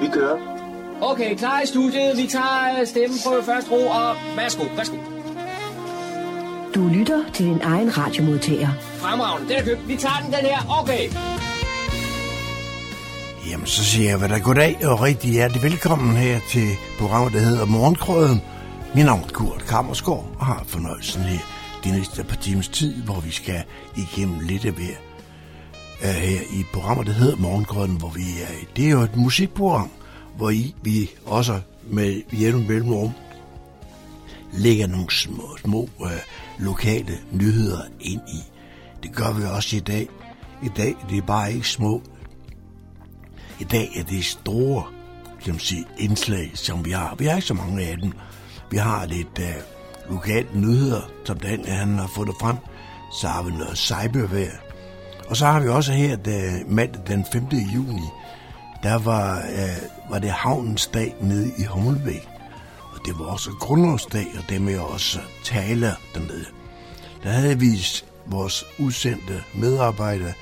Vi kører. Okay, klar i studiet. Vi tager stemmen på første ro, og værsgo, værsgo. Du lytter til din egen radiomodtager. Fremragende, den er købt. Vi tager den, den her. Okay. Jamen, så siger jeg, hvad der goddag og rigtig hjertelig velkommen her til programmet, der hedder Morgenkrøden. Min navn er Kurt Kammersgaard og har fornøjelsen her de næste par timers tid, hvor vi skal igennem lidt af hver uh, her i programmet, der hedder Morgengrøden, hvor vi er i. Det er jo et musikprogram, hvor I, vi også med jævn mellemrum lægger nogle små, små øh, lokale nyheder ind i. Det gør vi også i dag. I dag det er bare ikke små. I dag er det store kan man sige, indslag, som vi har. Vi har ikke så mange af dem. Vi har lidt øh, lokale nyheder, som den han har fundet frem. Så har vi noget cybervejr. Og så har vi også her da, øh, mandag den 5. juni, der var, øh, var det havnens dag nede i Hummelbæk. Og det var også grundlovsdag, og det med også taler dernede. Der havde vi vores udsendte medarbejder,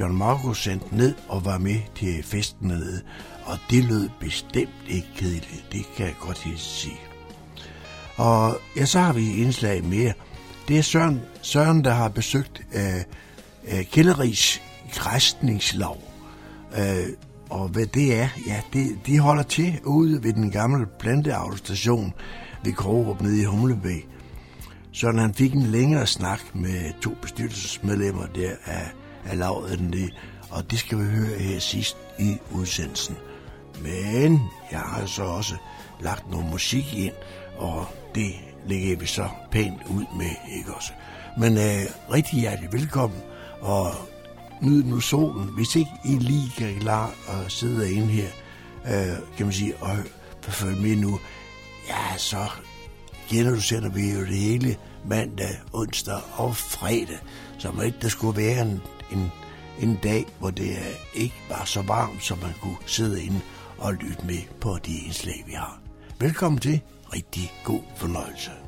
John Marco sendt ned og var med til festen dernede. Og det lød bestemt ikke kedeligt, det kan jeg godt helt sige. Og ja, så har vi et indslag mere. Det er Søren, Søren der har besøgt øh, øh, Kælderis græsningslag. Øh, og hvad det er, ja, det, de holder til ude ved den gamle planteavlstation ved Krogerup nede i Humlebæk. Så han fik en længere snak med to bestyrelsesmedlemmer der af, af lavet og det skal vi høre her sidst i udsendelsen. Men jeg har så også lagt noget musik ind, og det lægger vi så pænt ud med, ikke også? Men øh, rigtig hjertelig velkommen, og nyd nu solen. Hvis ikke I lige kan klare at sidde inde her, øh, kan man sige, og følge med nu, ja, så genudsender vi jo det hele mandag, onsdag og fredag. Så må ikke der skulle være en, en, en dag, hvor det ikke var så varmt, så man kunne sidde inde og lytte med på de indslag, vi har. Velkommen til. Rigtig god fornøjelse.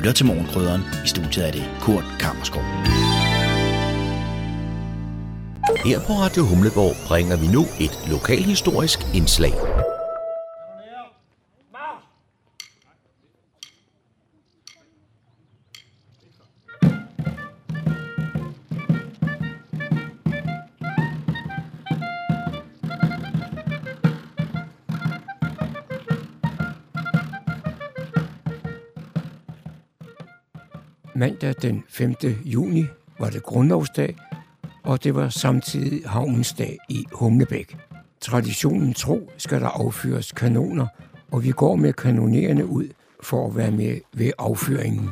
Lytter til Morgenkrydderen. I studiet er det Kurt Kammerskov. Her på Radio Humleborg bringer vi nu et lokalhistorisk indslag. Den 5. juni var det grundlovsdag, og det var samtidig havnens dag i Humlebæk. Traditionen tro skal der affyres kanoner, og vi går med kanonerne ud for at være med ved affyringen.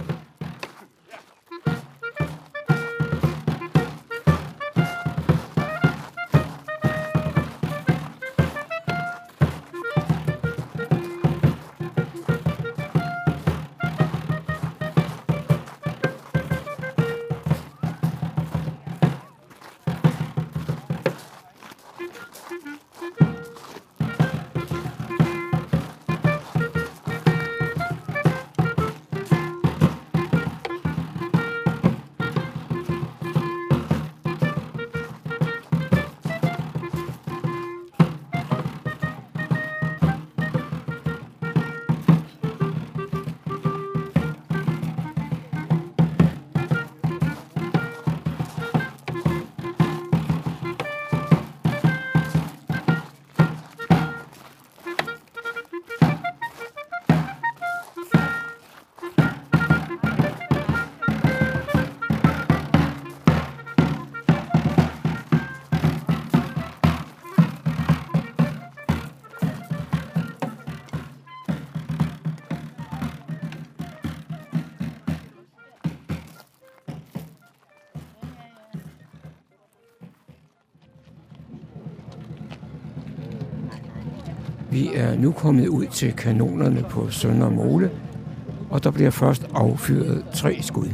Nu kommet ud til kanonerne på Sønder Mole, og der bliver først affyret tre skud.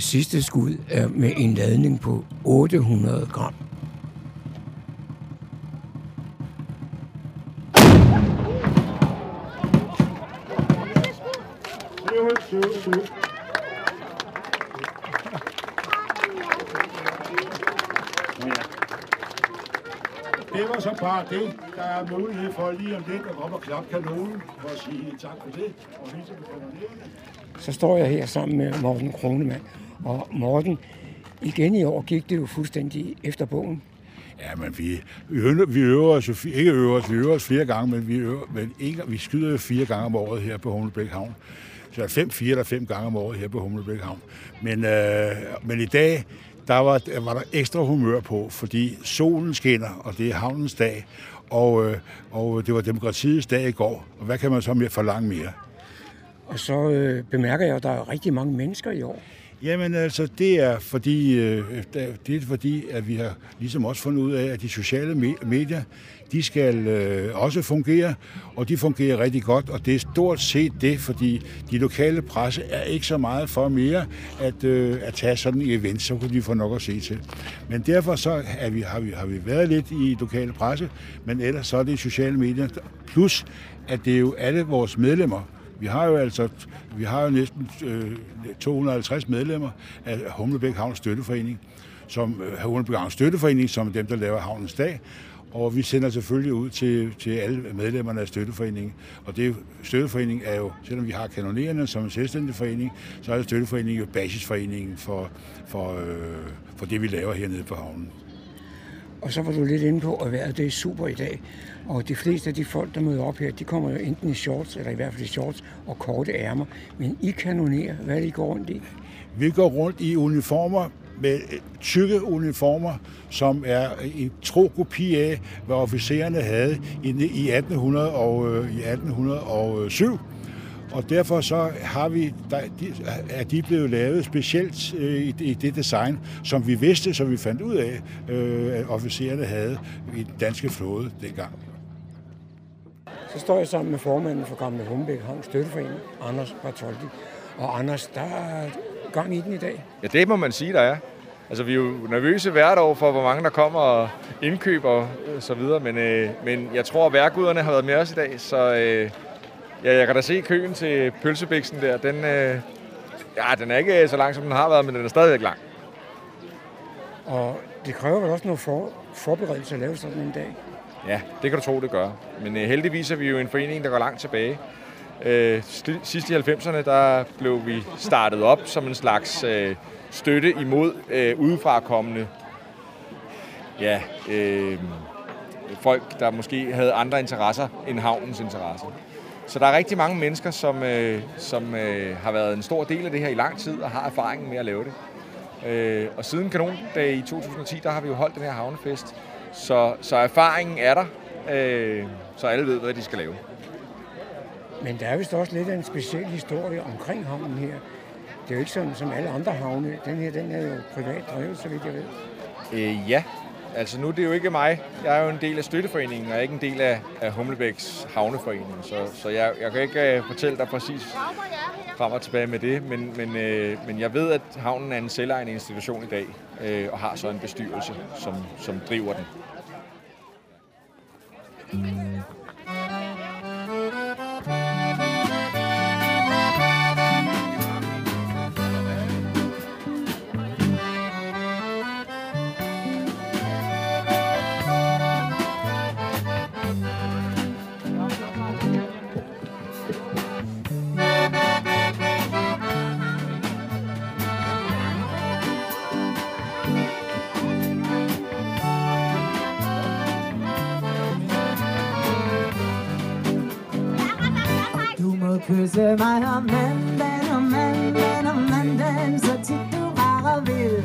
Det sidste skud er med en ladning på 800 gram. Det var så bare det. Der er mulighed for lige om lidt at komme og klappe kanonen for at sige tak for det. Og hilse på kanonerne. Så står jeg her sammen med Morten Kronemann. Og Morten, igen i år gik det jo fuldstændig efter bogen. Ja, men vi, vi, øver, os jo, ikke øver os, vi øver os flere gange, men vi, øver, men ikke, vi skyder jo fire gange om året her på Humlebæk Havn. Så er fem, fire eller fem gange om året her på Humlebæk Havn. Men, øh, men i dag, der var, der var der ekstra humør på, fordi solen skinner, og det er havnens dag, og, øh, og det var demokratiets dag i går. Og hvad kan man så mere forlange mere? Og så øh, bemærker jeg, at der er rigtig mange mennesker i år. Jamen altså, det er fordi, øh, det er fordi, at vi har ligesom også fundet ud af, at de sociale medier, de skal øh, også fungere, og de fungerer rigtig godt, og det er stort set det, fordi de lokale presse er ikke så meget for mere at, øh, at tage sådan en event, så kunne de få nok at se til. Men derfor så er vi, har, vi, har vi været lidt i lokale presse, men ellers så er det sociale medier, plus at det er jo alle vores medlemmer, vi har jo altså vi har jo næsten øh, 250 medlemmer af Humlebæk Havns Støtteforening, som øh, Humlebæk Havns Støtteforening, som er dem, der laver Havnens Dag. Og vi sender selvfølgelig ud til, til alle medlemmerne af Støtteforeningen. Og det Støtteforeningen er jo, selvom vi har kanonererne som en selvstændig forening, så er Støtteforeningen jo basisforeningen for, for, øh, for det, vi laver hernede på havnen. Og så var du lidt inde på, at vejret det er super i dag. Og de fleste af de folk, der møder op her, de kommer jo enten i shorts, eller i hvert fald i shorts og korte ærmer. Men I kanonerer, hvad det, I går rundt i? Vi går rundt i uniformer med øh, tykke uniformer, som er en tro kopi af, hvad officererne havde i i 1800 og, øh, i 1807. Og derfor så har vi, der, de, er de blevet lavet specielt øh, i, i det design, som vi vidste, som vi fandt ud af, øh, at officererne havde i den danske flåde dengang. Så står jeg sammen med formanden for Gamle Humbæk Havn Støtteforening, Anders Bartoldi. Og Anders, der er gang i den i dag. Ja, det må man sige, der er. Altså, vi er jo nervøse hvert år for, hvor mange der kommer og indkøber og så videre, men, øh, men jeg tror, at værguderne har været med os i dag, så øh, ja, jeg kan da se køen til pølsebiksen der. Den, øh, ja, den er ikke så lang, som den har været, men den er stadigvæk lang. Og det kræver vel også noget for, forberedelse at lave sådan en dag. Ja, det kan du tro, det gør. Men øh, heldigvis er vi jo en forening, der går langt tilbage. Øh, sidst i 90'erne, der blev vi startet op som en slags øh, støtte imod øh, udefra kommende ja, øh, folk, der måske havde andre interesser end havnens interesser. Så der er rigtig mange mennesker, som, øh, som øh, har været en stor del af det her i lang tid og har erfaringen med at lave det. Øh, og siden kanondag i 2010, der har vi jo holdt den her havnefest. Så, så erfaringen er der, øh, så alle ved, hvad de skal lave. Men der er vist også lidt af en speciel historie omkring havnen her. Det er jo ikke sådan som alle andre havne. Den her, den er jo privat drevet, så vidt jeg ved. Øh, ja, altså nu det er det jo ikke mig. Jeg er jo en del af støtteforeningen, og ikke en del af, af Humlebæks havneforening. Så, så jeg, jeg kan ikke uh, fortælle dig præcis frem og tilbage med det, men, men, øh, men jeg ved, at havnen er en selvejende institution i dag, øh, og har så en bestyrelse, som, som driver den. Mm. Kysse mig om mandagen, om mandagen, om mandagen, så tit du bare vil.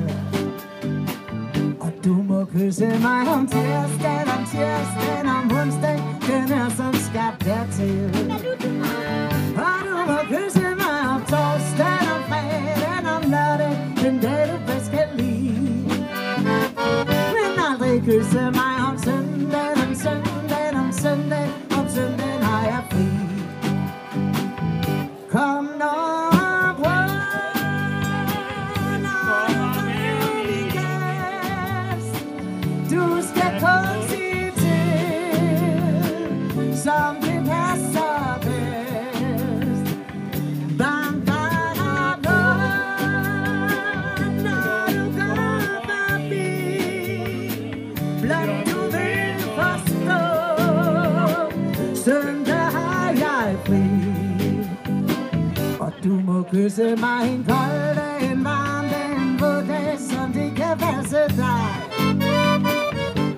Og du må kysse mig om tirsdagen, om tirsdagen, om onsdagen, den er som skabt dertil. Og du må kysse mig om torsdagen, om fredagen, om lørdag, den dag du bedst kan lide. Men aldrig kysse mig om søndag, kysse mig en kold dag, en varm dag, en våd dag, som det kan passe dig.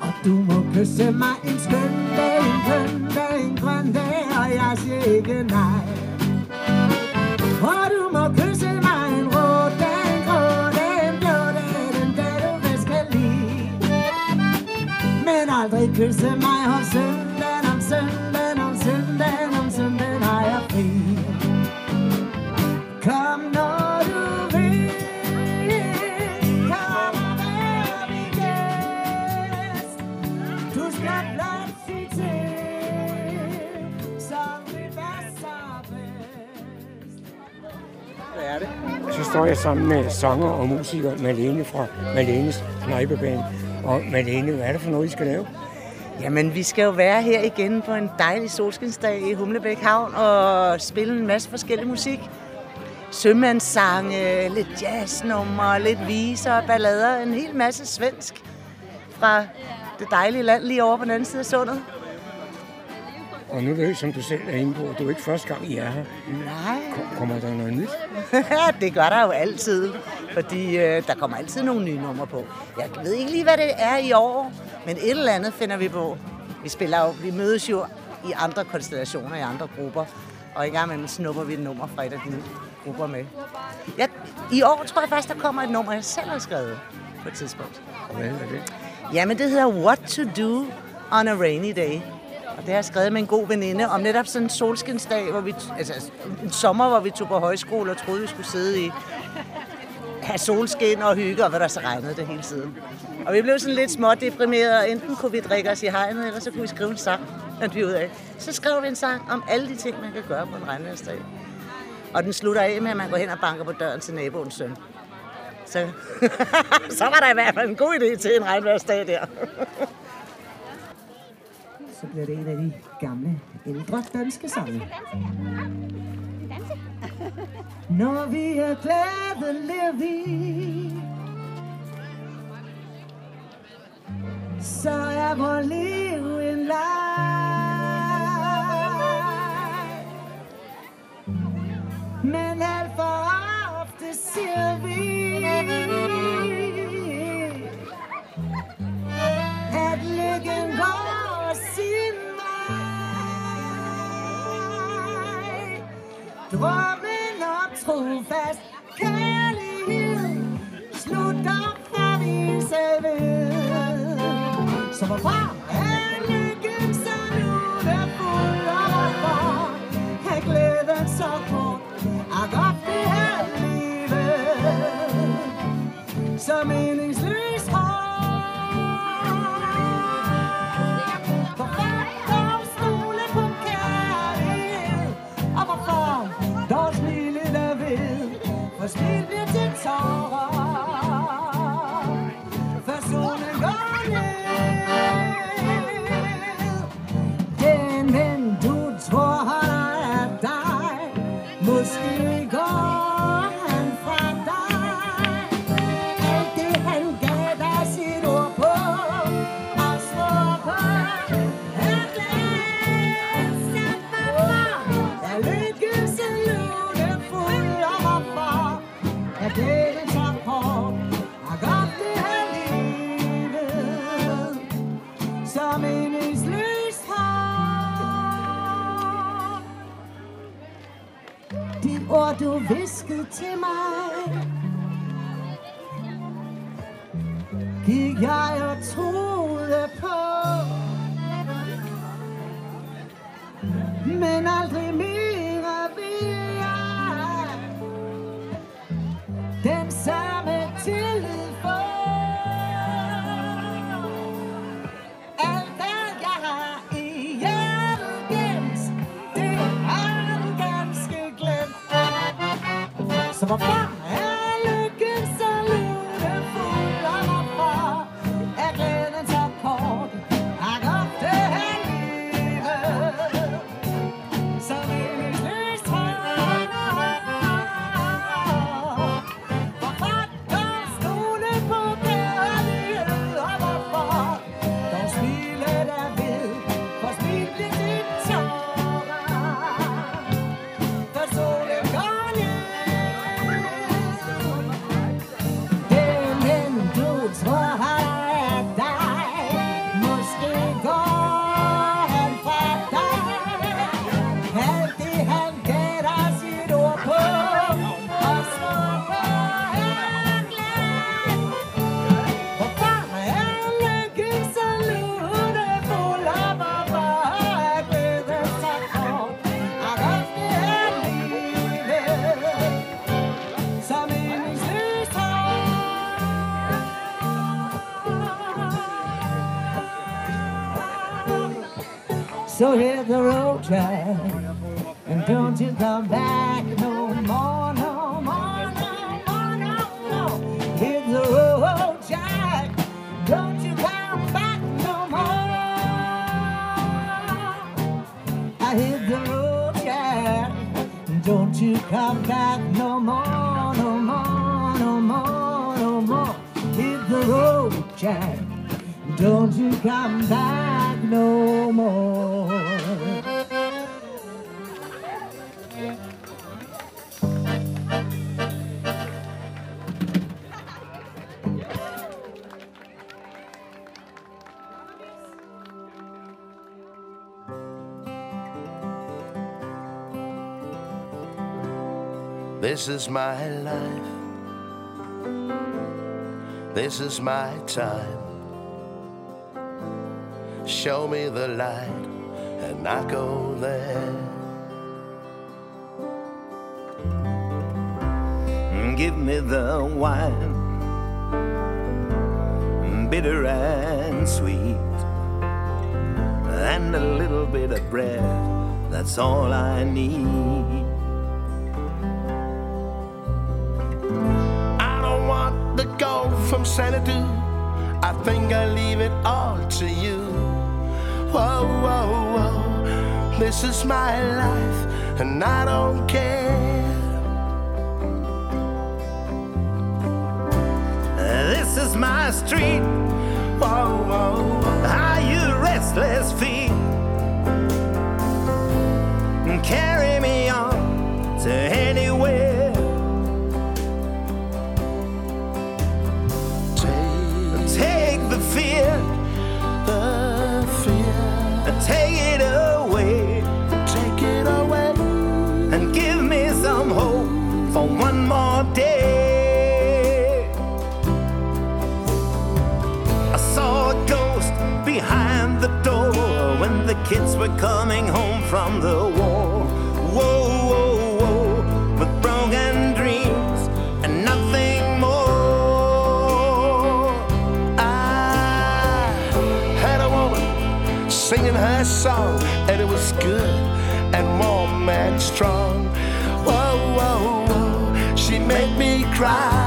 Og du må kysse mig en skøn dag, en køn dag, en grøn dag, og jeg siger ikke nej. Og du må kysse mig en rød dag, en grå dag, en blå dag, den dag du bedst kan lide. Men aldrig kysse mig om søndag. Skal blot sige til, som det passer bedst. Så står jeg sammen med sanger og musiker Malene fra Malenes Knejpebane. Og Malene, hvad er det for noget, I skal lave? Jamen, vi skal jo være her igen på en dejlig solskinsdag i Humlebæk Havn og spille en masse forskellig musik. Sømandssange, lidt jazznumre, lidt viser og ballader, en hel masse svensk fra det dejlige land lige over på den anden side af sundet. Og nu ved jeg, som du selv er inde på, det er jo ikke første gang, I er her. Nej. Kom- Kommer der noget nyt? det gør der jo altid, fordi øh, der kommer altid nogle nye numre på. Jeg ved ikke lige, hvad det er i år, men et eller andet finder vi på. Vi spiller jo, vi mødes jo i andre konstellationer, i andre grupper, og i gang med snupper vi et nummer fra et af de grupper med. Ja, I år tror jeg faktisk, der kommer et nummer, jeg selv har skrevet på et tidspunkt. Hvad hedder det? Jamen, det hedder What to Do on a Rainy Day. Og det har jeg skrevet med en god veninde om netop sådan en solskinsdag, hvor vi, altså en sommer, hvor vi tog på højskole og troede, vi skulle sidde i have solskin og hygge, og hvad der så regnede det hele tiden. Og vi blev sådan lidt små deprimerede, og enten kunne vi drikke os i hegnet, eller så kunne vi skrive en sang, fandt vi ud af. Så skrev vi en sang om alle de ting, man kan gøre på en regnværsdag. Og den slutter af med, at man går hen og banker på døren til naboens søn. Så, så var der i hvert fald en god idé til en regnværsdag der. Så bliver det en af de gamle, ældre danske sange. Når vi er glade, lever vi. Så er vores liv en leg. Men alt for ofte siger So here. This is my life. This is my time. Show me the light and I go there. Give me the wine, bitter and sweet, and a little bit of bread. That's all I need. the gold from Xanadu. I think I leave it all to you. Whoa, whoa, whoa. This is my life, and I don't care. This is my street. Whoa, whoa. Are you restless feet? Carry me on to any kids were coming home from the war. Whoa, whoa, whoa, with broken dreams and nothing more. I had a woman singing her song, and it was good and warm and strong. Whoa, whoa, whoa, she made me cry.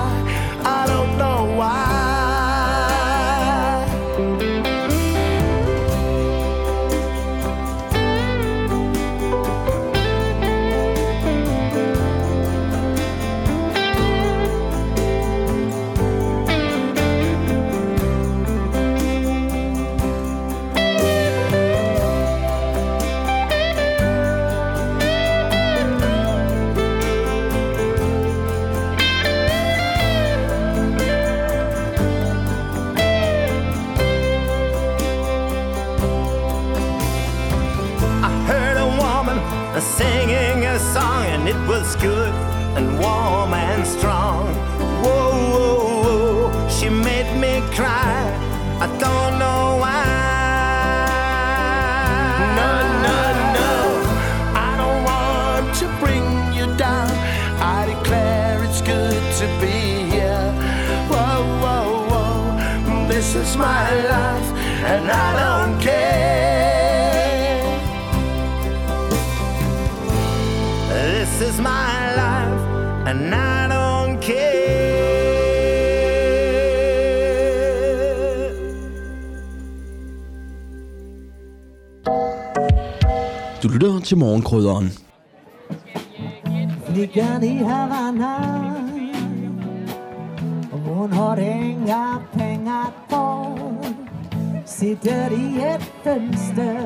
Til morgenkrydderen. Flickan i Havana Hun har ingen pengar på Sitter i et fønster.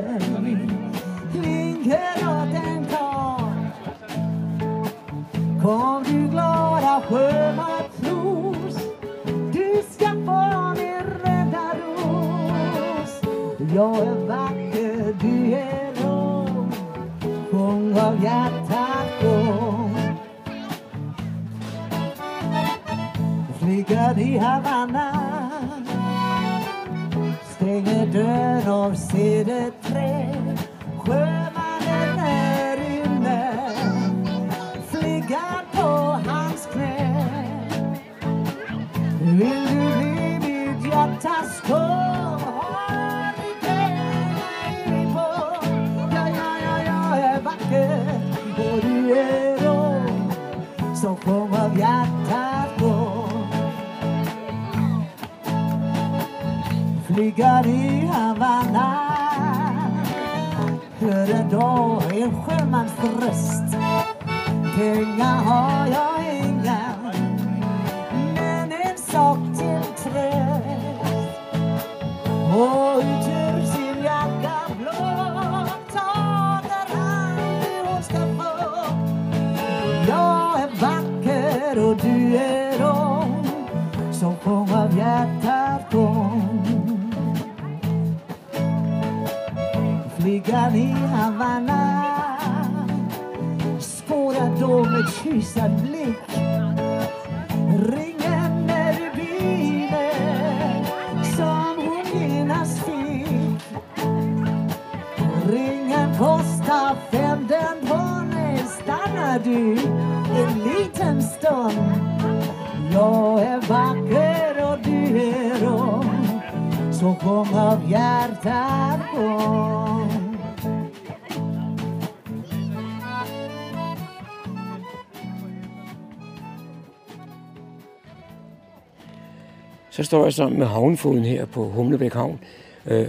Står jeg sammen med havnfoden her på Humlebæk Havn, øh,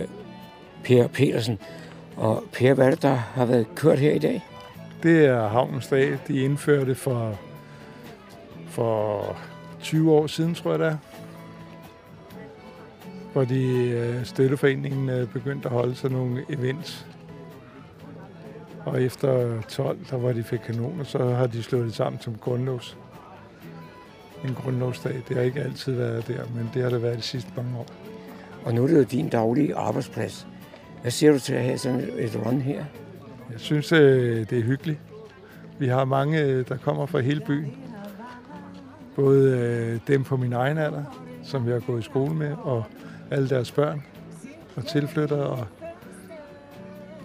Per Petersen. Og Per, hvad er det, der har været kørt her i dag? Det er Havnens Dag. De indførte for, for 20 år siden, tror jeg det er. Hvor de øh, støtteforeningen øh, begyndte at holde sådan nogle events. Og efter 12, der var de fik kanoner, så har de slået det sammen som grundlovs. En grundlovsdag. Det har ikke altid været der, men det har det været de sidste mange år. Og nu er det jo din daglige arbejdsplads. Hvad siger du til at have sådan et run her? Jeg synes, øh, det er hyggeligt. Vi har mange, øh, der kommer fra hele byen. Både øh, dem på min egen alder, som jeg har gået i skole med, og alle deres børn og tilflyttere. Og,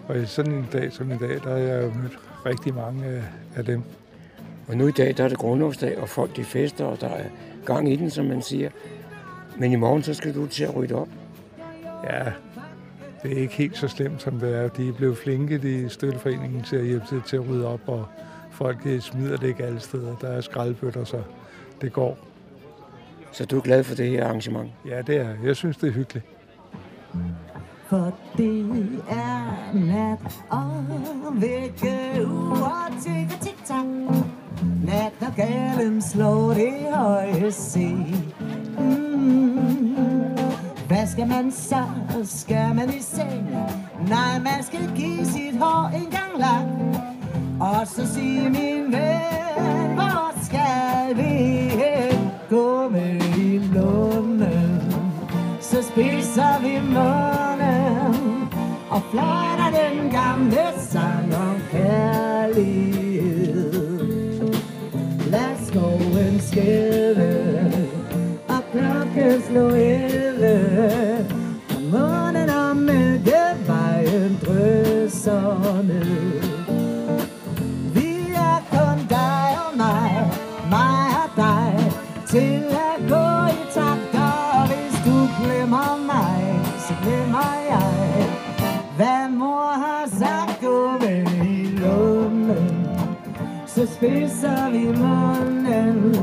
og i sådan en dag som i dag, der har jeg jo mødt rigtig mange af dem. Og nu i dag, der er det grundlovsdag, og folk de fester, og der er gang i den, som man siger. Men i morgen, så skal du til at rydde op. Ja, det er ikke helt så slemt, som det er. De er blevet flinke, de støtteforeningen, til at hjælpe til, til at rydde op, og folk øh, smider det ikke alle steder. Der er skraldbøtter, så det går. Så du er glad for det her arrangement? Ja, det er jeg. Jeg synes, det er hyggeligt. For det er nat og vække uger tikker tik-tak Nat og galen slår det høje se mm. Hvad skal man så? Skal man i seng? Nej, man skal give sit hår en gang lang. Og så sige min ven, hvor skal vi hen? Gå med i lunden Så spiser vi munden Og fløjter den gamle sang om kærlighed Lad skoven skæve Og klokken slå elleve Og månen og mælkevejen drøser ned Vi Så spidser vi munden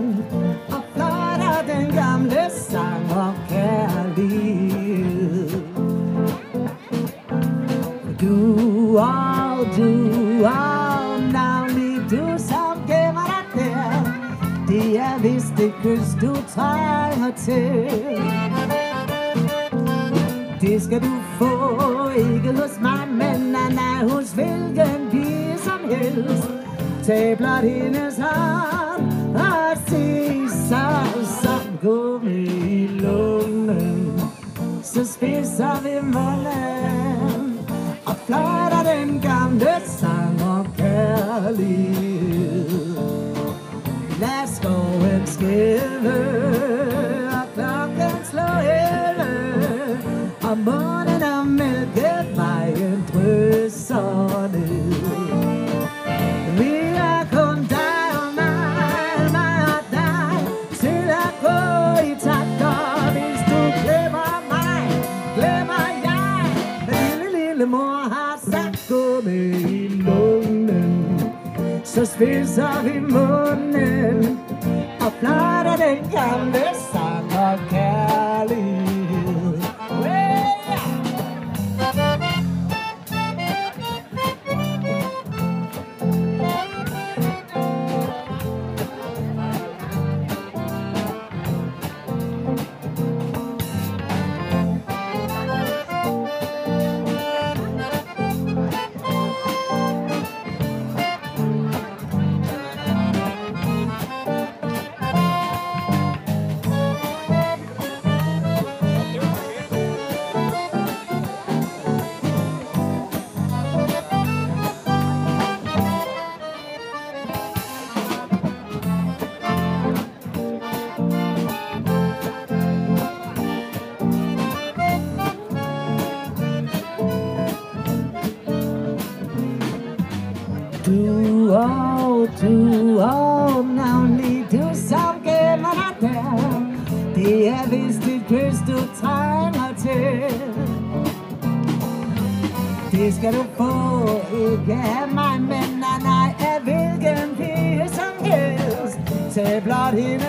Og flotter den gamle sang om kærlighed Du og du og navnlig du, som gemmer dig der. Det er vist det kys, du trænger til. Det skal du få, ikke hos mig, men nej, nej, hos hvilken pige som helst. Tag blot hendes hånd og spidser vi skal du få, ikke have mig, men nej, nej, af hvilken pige som helst. Tag blot hende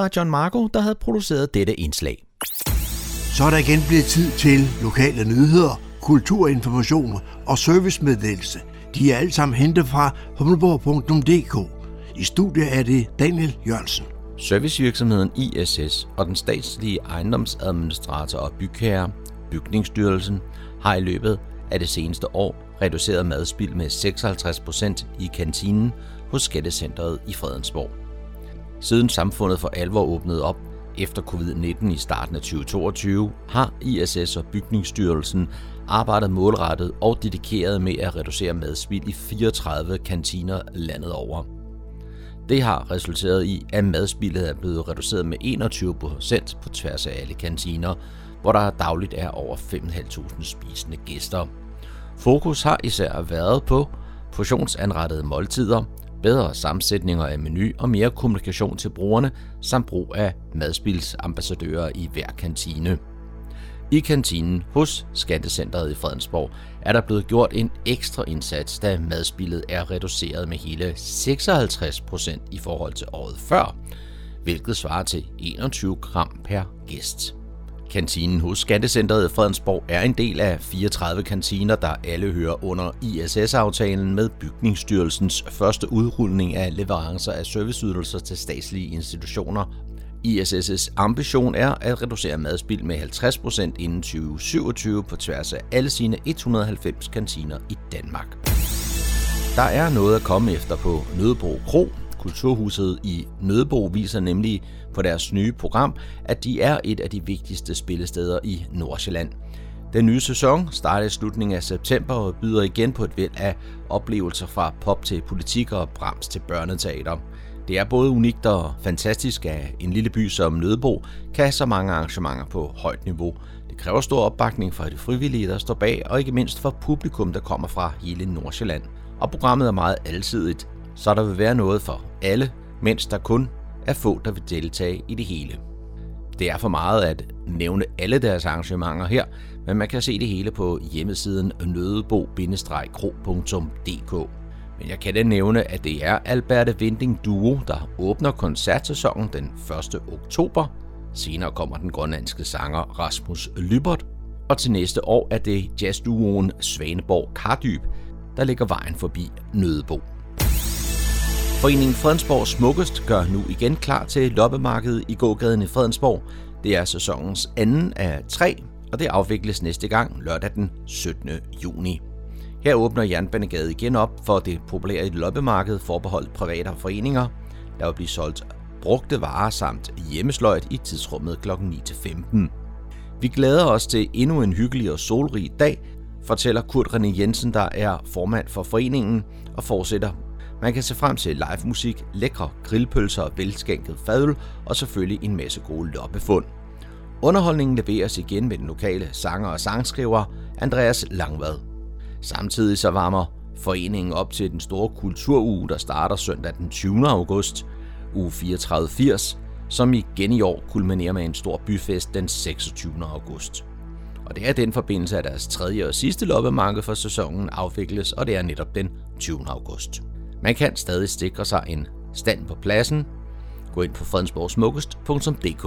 var John Marco, der havde produceret dette indslag. Så er der igen blevet tid til lokale nyheder, kulturinformation og servicemeddelelse. De er alle sammen hentet fra humleborg.dk. I studiet er det Daniel Jørgensen. Servicevirksomheden ISS og den statslige ejendomsadministrator og bygherre, Bygningsstyrelsen, har i løbet af det seneste år reduceret madspild med 56% i kantinen hos Skattecentret i Fredensborg. Siden samfundet for alvor åbnede op efter covid-19 i starten af 2022, har ISS og Bygningsstyrelsen arbejdet målrettet og dedikeret med at reducere madspild i 34 kantiner landet over. Det har resulteret i, at madspildet er blevet reduceret med 21% på tværs af alle kantiner, hvor der dagligt er over 5.500 spisende gæster. Fokus har især været på portionsanrettede måltider, bedre sammensætninger af menu og mere kommunikation til brugerne, samt brug af madspilsambassadører i hver kantine. I kantinen hos Skattecenteret i Fredensborg er der blevet gjort en ekstra indsats, da madspillet er reduceret med hele 56% i forhold til året før, hvilket svarer til 21 gram per gæst. Kantinen hos Skattecentret i Fredensborg er en del af 34 kantiner, der alle hører under ISS-aftalen med Bygningsstyrelsens første udrulning af leverancer af serviceydelser til statslige institutioner ISS' ambition er at reducere madspild med 50% inden 2027 på tværs af alle sine 190 kantiner i Danmark. Der er noget at komme efter på Nødebro Kro. Kulturhuset i Nødebo viser nemlig på deres nye program, at de er et af de vigtigste spillesteder i Nordsjælland. Den nye sæson starter i slutningen af september og byder igen på et væld af oplevelser fra pop til politik og brams til børneteater. Det er både unikt og fantastisk, at en lille by som Nødebo kan have så mange arrangementer på højt niveau. Det kræver stor opbakning fra de frivillige, der står bag, og ikke mindst fra publikum, der kommer fra hele Nordsjælland. Og programmet er meget alsidigt, så der vil være noget for alle, mens der kun er få, der vil deltage i det hele. Det er for meget at nævne alle deres arrangementer her, men man kan se det hele på hjemmesiden nødebo-kro.dk. Men jeg kan da nævne, at det er Alberte Vinding Duo, der åbner koncertsæsonen den 1. oktober. Senere kommer den grønlandske sanger Rasmus Lybert, og til næste år er det jazzduoen Svaneborg Kardyb, der ligger vejen forbi Nødebo. Foreningen Fredensborg Smukkest gør nu igen klar til loppemarkedet i gågaden i Fredensborg. Det er sæsonens anden af tre, og det afvikles næste gang lørdag den 17. juni. Her åbner Jernbanegade igen op for det populære loppemarked forbeholdt private og foreninger. Der vil blive solgt brugte varer samt hjemmesløjt i tidsrummet kl. 9-15. Vi glæder os til endnu en hyggelig og solrig dag, fortæller Kurt René Jensen, der er formand for foreningen, og fortsætter. Man kan se frem til live musik, lækre grillpølser og velskænket fadøl, og selvfølgelig en masse gode loppefund. Underholdningen leveres igen med den lokale sanger og sangskriver Andreas Langvad. Samtidig så varmer foreningen op til den store kulturuge, der starter søndag den 20. august, uge 3480, som igen i år kulminerer med en stor byfest den 26. august. Og det er den forbindelse, at deres tredje og sidste loppemarked for sæsonen afvikles, og det er netop den 20. august. Man kan stadig sikre sig en stand på pladsen. Gå ind på fredensborgsmukkest.dk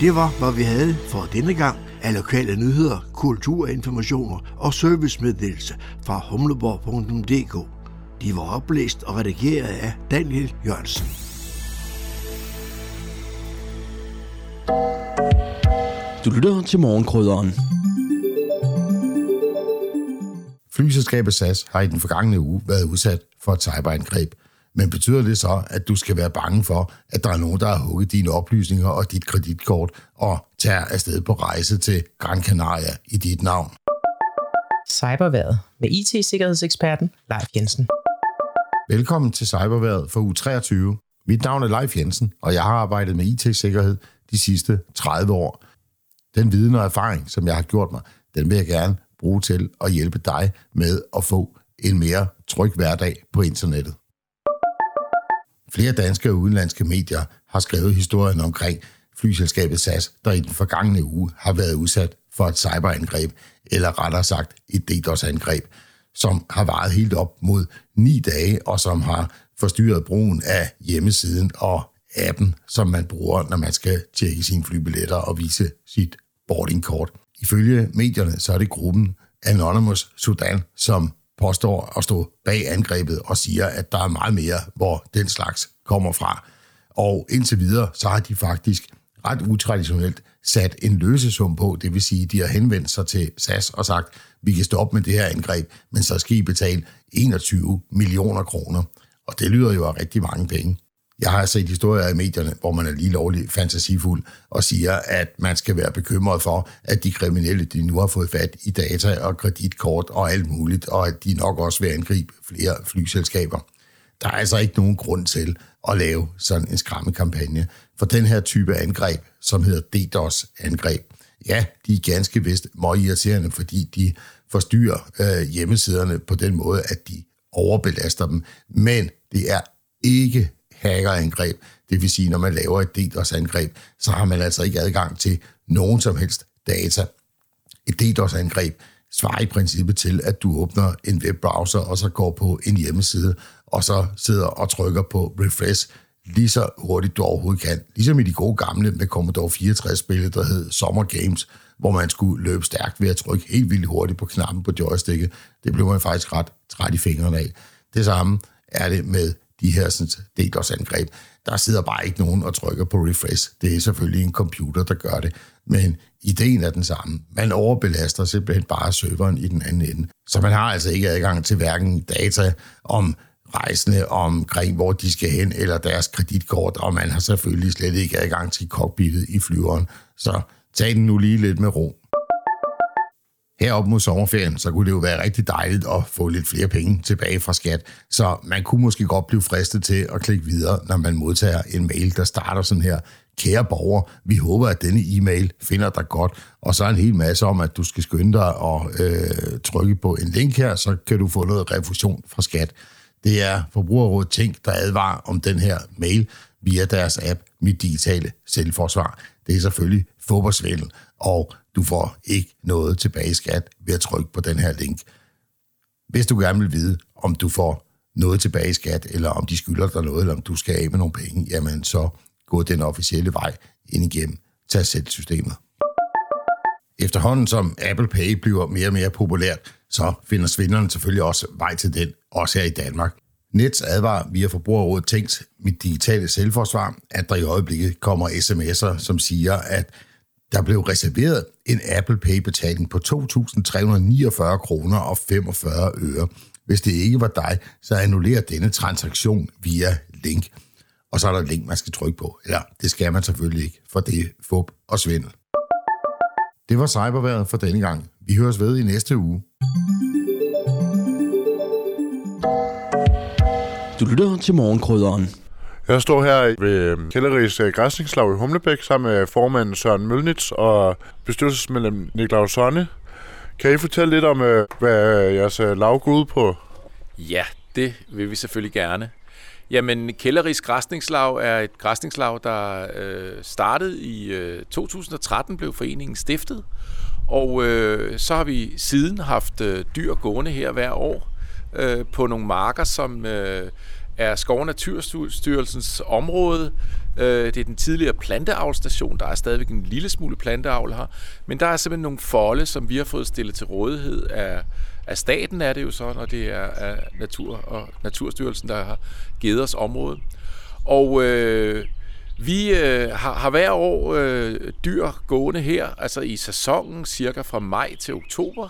Det var, hvad vi havde for denne gang af lokale nyheder, kulturinformationer og servicemeddelelse fra humleborg.dk. De var oplæst og redigeret af Daniel Jørgensen. Du lytter til morgenkrydderen. Flyselskabet SAS har i den forgangne uge været udsat for et cyberangreb. Men betyder det så, at du skal være bange for, at der er nogen, der har hugget dine oplysninger og dit kreditkort og tager afsted på rejse til Gran Canaria i dit navn? Cyberværet med IT-sikkerhedseksperten Leif Jensen. Velkommen til Cyberværet for uge 23. Mit navn er Leif Jensen, og jeg har arbejdet med IT-sikkerhed de sidste 30 år. Den viden og erfaring, som jeg har gjort mig, den vil jeg gerne bruge til at hjælpe dig med at få en mere tryg hverdag på internettet. Flere danske og udenlandske medier har skrevet historien omkring flyselskabet SAS, der i den forgangne uge har været udsat for et cyberangreb, eller rettere sagt et DDoS-angreb, som har varet helt op mod ni dage, og som har forstyrret brugen af hjemmesiden og appen, som man bruger, når man skal tjekke sine flybilletter og vise sit boardingkort. Ifølge medierne så er det gruppen Anonymous Sudan, som påstår at stå bag angrebet og siger, at der er meget mere, hvor den slags kommer fra. Og indtil videre, så har de faktisk ret utraditionelt sat en løsesum på, det vil sige, de har henvendt sig til SAS og sagt, vi kan stoppe med det her angreb, men så skal I betale 21 millioner kroner. Og det lyder jo af rigtig mange penge. Jeg har set historier i medierne, hvor man er lige lovlig fantasifuld og siger, at man skal være bekymret for, at de kriminelle de nu har fået fat i data og kreditkort og alt muligt, og at de nok også vil angribe flere flyselskaber. Der er altså ikke nogen grund til at lave sådan en skræmmekampagne. For den her type angreb, som hedder DDoS-angreb, ja, de er ganske vist meget irriterende, fordi de forstyrrer øh, hjemmesiderne på den måde, at de overbelaster dem. Men det er ikke hackerangreb. Det vil sige, når man laver et DDoS-angreb, så har man altså ikke adgang til nogen som helst data. Et DDoS-angreb svarer i princippet til, at du åbner en webbrowser, og så går på en hjemmeside, og så sidder og trykker på refresh lige så hurtigt du overhovedet kan. Ligesom i de gode gamle med Commodore 64-spillet, der hed Summer Games, hvor man skulle løbe stærkt ved at trykke helt vildt hurtigt på knappen på joysticket. Det blev man faktisk ret træt i fingrene af. Det samme er det med de her sådan, DDoS-angreb. Der sidder bare ikke nogen og trykker på refresh. Det er selvfølgelig en computer, der gør det. Men ideen er den samme. Man overbelaster simpelthen bare serveren i den anden ende. Så man har altså ikke adgang til hverken data om rejsende omkring, hvor de skal hen, eller deres kreditkort, og man har selvfølgelig slet ikke adgang til cockpittet i flyveren. Så tag den nu lige lidt med ro. Herop mod sommerferien, så kunne det jo være rigtig dejligt at få lidt flere penge tilbage fra skat. Så man kunne måske godt blive fristet til at klikke videre, når man modtager en mail, der starter sådan her. Kære borger, vi håber, at denne e-mail finder dig godt. Og så en hel masse om, at du skal skynde dig og øh, trykke på en link her, så kan du få noget refusion fra skat. Det er Forbrugerrådet Tænk, der advarer om den her mail via deres app Mit Digitale Selvforsvar. Det er selvfølgelig fodboldsvindel, og du får ikke noget tilbage i skat ved at trykke på den her link. Hvis du gerne vil vide, om du får noget tilbage i skat, eller om de skylder dig noget, eller om du skal af med nogle penge, jamen så gå den officielle vej ind igennem systemet. Efterhånden som Apple Pay bliver mere og mere populært, så finder svindlerne selvfølgelig også vej til den, også her i Danmark. Nets advarer via Forbrugerrådet Tænkt mit digitale selvforsvar, at der i øjeblikket kommer sms'er, som siger, at der blev reserveret en Apple Pay-betaling på 2.349 kroner og 45 øre. Hvis det ikke var dig, så annullerer denne transaktion via link. Og så er der et link, man skal trykke på. Ja, det skal man selvfølgelig ikke, for det er fup og svindel. Det var cyberværet for denne gang. Vi høres ved i næste uge. Du lytter til morgenkrydderen. Jeg står her ved øh, Kælderis øh, Græsningslag i Humlebæk sammen med formanden Søren Mølnitz og bestyrelsesmedlem Niklaus Sonne. Kan I fortælle lidt om, øh, hvad jeres lav går ud på? Ja, det vil vi selvfølgelig gerne. Jamen, Kælderis Græsningslag er et græsningslag, der øh, startede i øh, 2013, blev foreningen stiftet. Og øh, så har vi siden haft øh, dyr gående her hver år øh, på nogle marker, som øh, er Skov- og Naturstyrelsens område. Øh, det er den tidligere planteavlstation. Der er stadigvæk en lille smule planteavl her. Men der er simpelthen nogle folde, som vi har fået stillet til rådighed af, af staten, er det jo så, når det er af Natur- og Naturstyrelsen, der har givet os området. Og øh, vi øh, har, har hver år øh, dyr gående her, altså i sæsonen, cirka fra maj til oktober.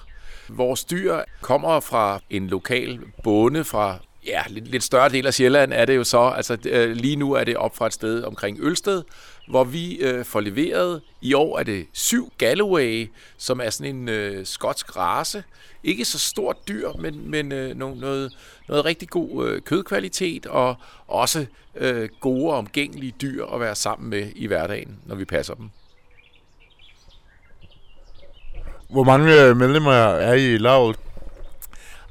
Vores dyr kommer fra en lokal bonde fra ja, lidt, lidt større del af Sjælland er det jo så. Altså øh, lige nu er det op fra et sted omkring Ølsted, hvor vi øh, får leveret. I år er det syv Galloway, som er sådan en øh, skotsk race. Ikke så stort dyr, men, men øh, noget, noget, noget rigtig god øh, kødkvalitet, og også øh, gode og omgængelige dyr at være sammen med i hverdagen, når vi passer dem. Hvor mange øh, medlemmer er I i lavet?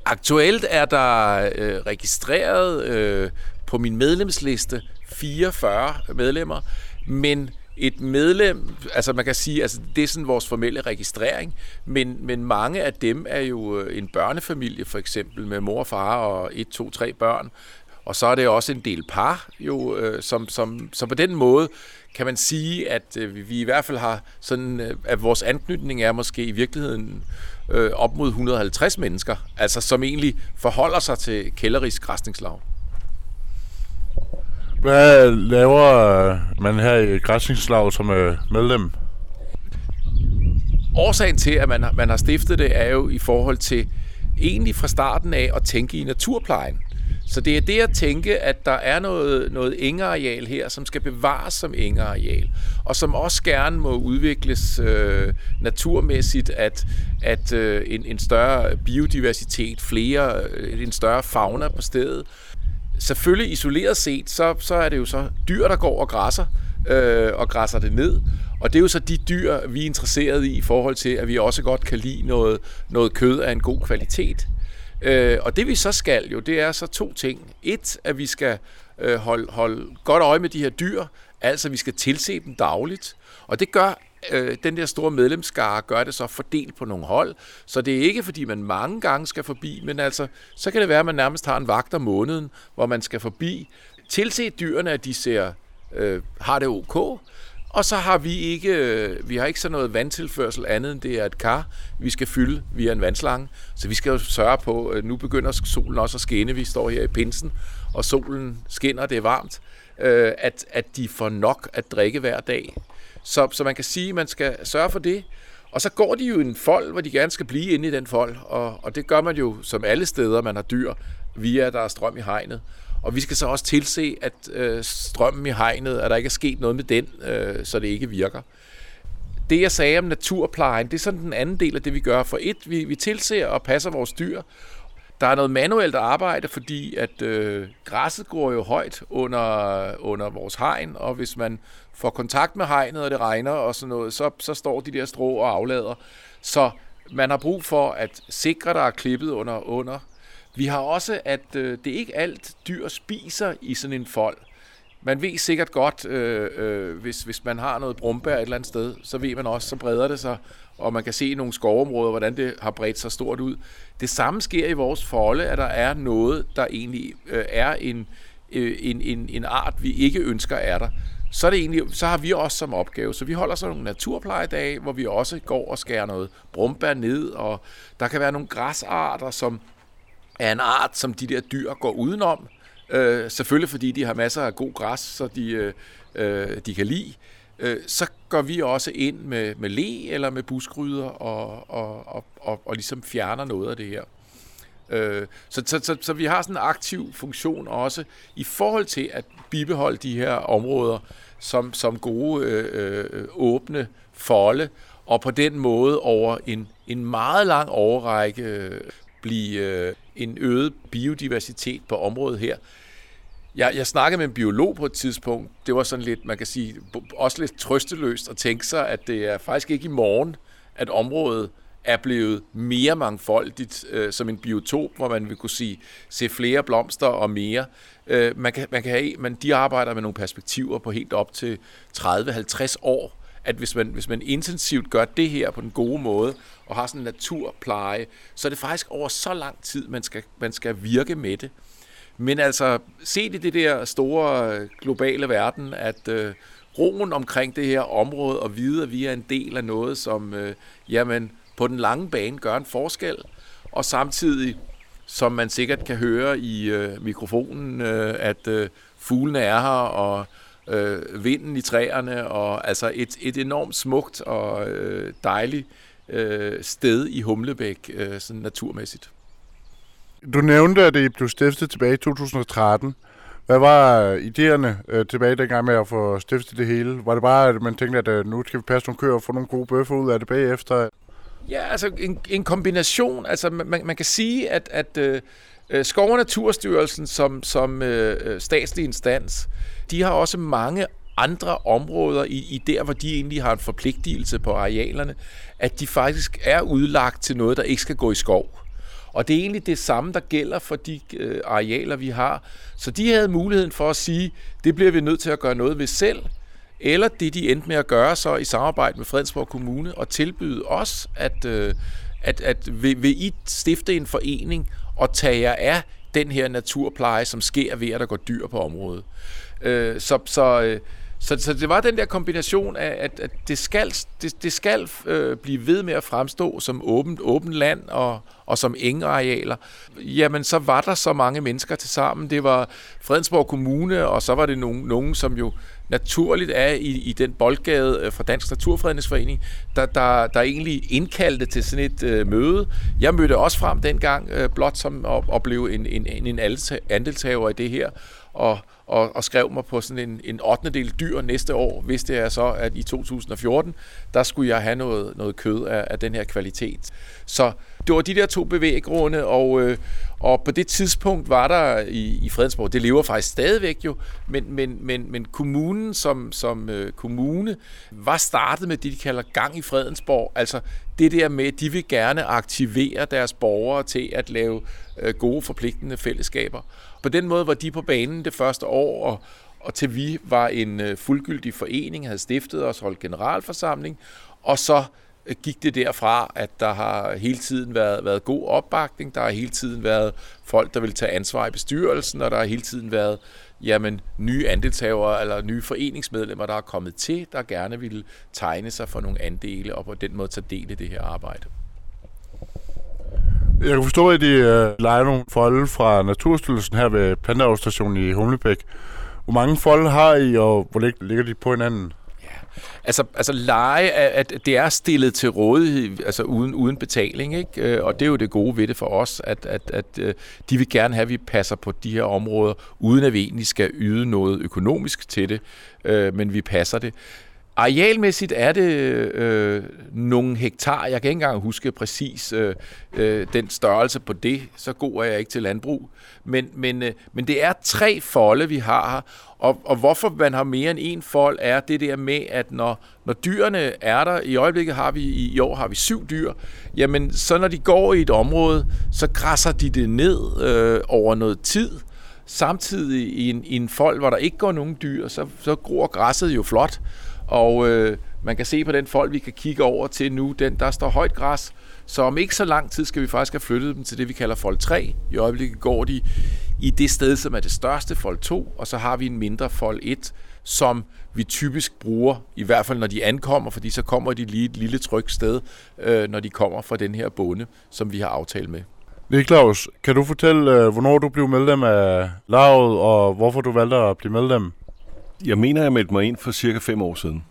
Aktuelt er der øh, registreret øh, på min medlemsliste 44 medlemmer, men et medlem, altså man kan sige, altså det er sådan vores formelle registrering, men, men mange af dem er jo øh, en børnefamilie for eksempel med mor og far og et, to, tre børn, og så er det også en del par, jo, øh, som, som, som på den måde kan man sige, at øh, vi i hvert fald har sådan, øh, at vores anknytning er måske i virkeligheden øh, op mod 150 mennesker, altså som egentlig forholder sig til Kælderis græsningslag. Hvad laver man her i græsningslag som medlem? Årsagen til, at man, man har stiftet det, er jo i forhold til egentlig fra starten af at tænke i naturplejen. Så det er det at tænke, at der er noget, noget engeareal her, som skal bevares som engeareal, og som også gerne må udvikles øh, naturmæssigt, at, at øh, en, en større biodiversitet, flere, øh, en større fauna på stedet. Selvfølgelig isoleret set, så, så er det jo så dyr, der går og græsser, øh, og græsser det ned. Og det er jo så de dyr, vi er interesseret i i forhold til, at vi også godt kan lide noget, noget kød af en god kvalitet. Øh, og det vi så skal jo, det er så to ting. Et, at vi skal øh, holde, holde godt øje med de her dyr, altså vi skal tilse dem dagligt. Og det gør øh, den der store medlemskare gør det så fordelt på nogle hold. Så det er ikke, fordi man mange gange skal forbi, men altså, så kan det være, at man nærmest har en vagt om måneden, hvor man skal forbi. Tilse dyrene, at de ser, øh, har det ok, og så har vi ikke, øh, vi har ikke så noget vandtilførsel andet end det er et kar, vi skal fylde via en vandslange. Så vi skal jo sørge på, at nu begynder solen også at skinne. Vi står her i pinsen, og solen skinner, det er varmt, øh, at, at de får nok at drikke hver dag. Så, så man kan sige, at man skal sørge for det. Og så går de jo i en fold, hvor de gerne skal blive inde i den fold, og, og det gør man jo som alle steder, man har dyr, via at der er strøm i hegnet. Og vi skal så også tilse, at øh, strømmen i hegnet, at der ikke er sket noget med den, øh, så det ikke virker. Det, jeg sagde om naturplejen, det er sådan den anden del af det, vi gør. For et, vi, vi tilser og passer vores dyr. Der er noget manuelt arbejde, fordi at øh, græsset går jo højt under, under vores hegn, og hvis man får kontakt med hegnet, og det regner og sådan noget, så, så står de der strå og aflader. Så man har brug for at sikre, der er klippet under, under vi har også, at øh, det er ikke alt dyr spiser i sådan en fold. Man ved sikkert godt, øh, øh, hvis, hvis man har noget brumbær et eller andet sted, så ved man også, så breder det sig, og man kan se i nogle skovområder, hvordan det har bredt sig stort ud. Det samme sker i vores folde, at der er noget, der egentlig øh, er en, øh, en, en, en art, vi ikke ønsker er der. Så, er det egentlig, så har vi også som opgave. Så vi holder så nogle naturplejedage, hvor vi også går og skærer noget brumbær ned, og der kan være nogle græsarter, som af en art, som de der dyr går udenom. Øh, selvfølgelig fordi de har masser af god græs, så de, øh, øh, de kan lide. Øh, så går vi også ind med, med le eller med buskryder og, og, og, og, og ligesom fjerner noget af det her. Øh, så, så, så, så vi har sådan en aktiv funktion også i forhold til at bibeholde de her områder som, som gode øh, øh, åbne folde, og på den måde over en, en meget lang overrække øh, blive øh, en øget biodiversitet på området her. Jeg, jeg snakkede med en biolog på et tidspunkt. Det var sådan lidt, man kan sige, også lidt trøsteløst at tænke sig, at det er faktisk ikke i morgen, at området er blevet mere mangfoldigt øh, som en biotop, hvor man vil kunne sige, se flere blomster og mere. Øh, man kan, man kan have, men de arbejder med nogle perspektiver på helt op til 30-50 år, at hvis man, hvis man intensivt gør det her på den gode måde, og har sådan en naturpleje, så er det faktisk over så lang tid, man skal, man skal virke med det. Men altså, set i det der store globale verden, at øh, roen omkring det her område, og vide, at vi er en del af noget, som øh, jamen, på den lange bane gør en forskel, og samtidig, som man sikkert kan høre i øh, mikrofonen, øh, at øh, fuglene er her, og øh, vinden i træerne, og altså et, et enormt smukt og øh, dejligt øh, sted i Humlebæk, øh, sådan naturmæssigt. Du nævnte, at det blev stiftet tilbage i 2013. Hvad var idéerne øh, tilbage dengang med at få stiftet det hele? Var det bare, at man tænkte, at øh, nu skal vi passe nogle køer og få nogle gode bøffer ud af det bagefter? Ja, altså en, en kombination. Altså man, man kan sige, at, at øh, øh Skov- og Naturstyrelsen som, som øh, øh, statslig instans, de har også mange andre områder i, i der, hvor de egentlig har en forpligtelse på arealerne, at de faktisk er udlagt til noget, der ikke skal gå i skov. Og det er egentlig det samme, der gælder for de øh, arealer, vi har. Så de havde muligheden for at sige, det bliver vi nødt til at gøre noget ved selv, eller det de endte med at gøre så i samarbejde med Fredensborg Kommune og tilbyde os, at, øh, at, at vil, vil I stifte en forening og tage jer af den her naturpleje, som sker ved, at der går dyr på området. Øh, så, så, øh, så, så det var den der kombination af, at, at det skal, det, det skal øh, blive ved med at fremstå som åbent, åbent land og, og som engarealer. Jamen, så var der så mange mennesker til sammen. Det var Fredensborg Kommune, og så var det nogen, nogen som jo naturligt er i, i den boldgade øh, fra Dansk Naturfredningsforening, der, der, der egentlig indkaldte til sådan et øh, møde. Jeg mødte også frem dengang, øh, blot som at, opleve en, en, en andelshaver i det her, og, og, og skrev mig på sådan en, en 8. del dyr næste år, hvis det er så, at i 2014, der skulle jeg have noget, noget kød af, af den her kvalitet. Så det var de der to bevæggrunde, og, øh, og på det tidspunkt var der i, i Fredensborg, det lever faktisk stadigvæk jo, men, men, men, men kommunen som, som øh, kommune var startet med det, de kalder gang i Fredensborg, altså det der med, at de vil gerne aktivere deres borgere til at lave øh, gode forpligtende fællesskaber. På den måde var de på banen det første år, og, og til vi var en øh, fuldgyldig forening, havde stiftet os, holdt generalforsamling, og så gik det derfra, at der har hele tiden været, været god opbakning, der har hele tiden været folk, der vil tage ansvar i bestyrelsen, og der har hele tiden været jamen, nye andelshavere eller nye foreningsmedlemmer, der er kommet til, der gerne vil tegne sig for nogle andele og på den måde tage del i det her arbejde. Jeg kan forstå, at I uh, leger nogle folde fra Naturstyrelsen her ved Planteavlstationen i Humlebæk. Hvor mange folde har I, og hvor ligger de på hinanden? Altså, altså leje, at det er stillet til rådighed, altså uden, uden betaling, ikke? Øh, og det er jo det gode ved det for os, at, at, at øh, de vil gerne have, at vi passer på de her områder, uden at vi egentlig skal yde noget økonomisk til det, øh, men vi passer det. Arealmæssigt er det øh, nogle hektar. Jeg kan ikke engang huske præcis øh, øh, den størrelse på det. Så god er jeg ikke til landbrug. Men, men, øh, men det er tre folde, vi har her. Og, og hvorfor man har mere end en fold, er det der med, at når, når dyrene er der, i øjeblikket har vi, i år har vi syv dyr, jamen så når de går i et område, så græsser de det ned øh, over noget tid. Samtidig i en, i en fold, hvor der ikke går nogen dyr, så, så gror græsset jo flot. Og øh, man kan se på den fold, vi kan kigge over til nu, den, der står højt græs. Så om ikke så lang tid skal vi faktisk have flyttet dem til det, vi kalder fold 3. I øjeblikket går de i det sted, som er det største, fold 2, og så har vi en mindre fold 1, som vi typisk bruger, i hvert fald når de ankommer, fordi så kommer de lige et lille trygt sted, øh, når de kommer fra den her bonde, som vi har aftalt med. Niklaus, kan du fortælle, øh, hvornår du blev medlem af lavet, og hvorfor du valgte at blive medlem? Jeg mener, jeg meldte mig ind for cirka fem år siden.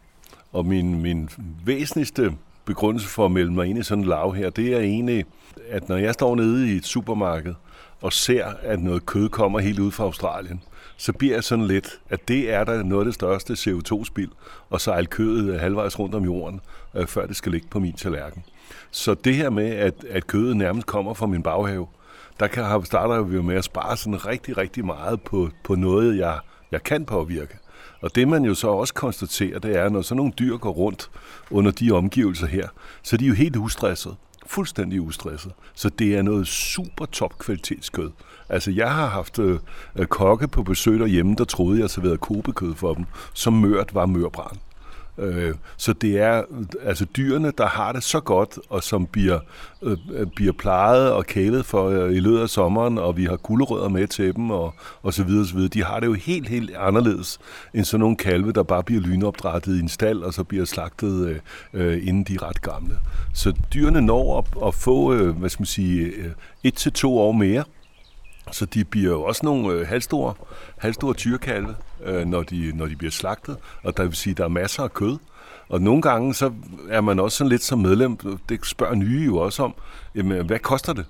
Og min, min væsentligste begrundelse for at melde mig ind i sådan en lav her, det er egentlig, at når jeg står nede i et supermarked og ser, at noget kød kommer helt ud fra Australien, så bliver jeg sådan lidt, at det er der noget af det største CO2-spild, og sejle kødet øh, halvvejs rundt om jorden, øh, før det skal ligge på min tallerken. Så det her med, at, at kødet nærmest kommer fra min baghave, der kan, har- starter vi jo med at spare sådan rigtig, rigtig meget på, på noget, jeg, jeg kan påvirke. Og det man jo så også konstaterer, det er, når sådan nogle dyr går rundt under de omgivelser her, så er de jo helt ustresset. Fuldstændig ustresset. Så det er noget super top kvalitetskød. Altså jeg har haft øh, øh, kokke på besøg derhjemme, der troede jeg serverede kobekød for dem, som mørt var mørbrand. Øh, så det er altså dyrene, der har det så godt, og som bliver, øh, bliver plejet og kælet for øh, i løbet af sommeren, og vi har gulerødder med til dem, og, og så videre, og så videre. De har det jo helt, helt anderledes end sådan nogle kalve, der bare bliver lynopdrættet i en stald, og så bliver slagtet, øh, øh, inden de er ret gamle. Så dyrene når at, at få, øh, hvad skal man sige, øh, et til to år mere, så de bliver jo også nogle øh, halvstore, halvstore tyrkalve, øh, når, de, når de bliver slagtet. Og der vil sige, at der er masser af kød. Og nogle gange så er man også sådan lidt som medlem, det spørger nye jo også om, jamen, hvad koster det?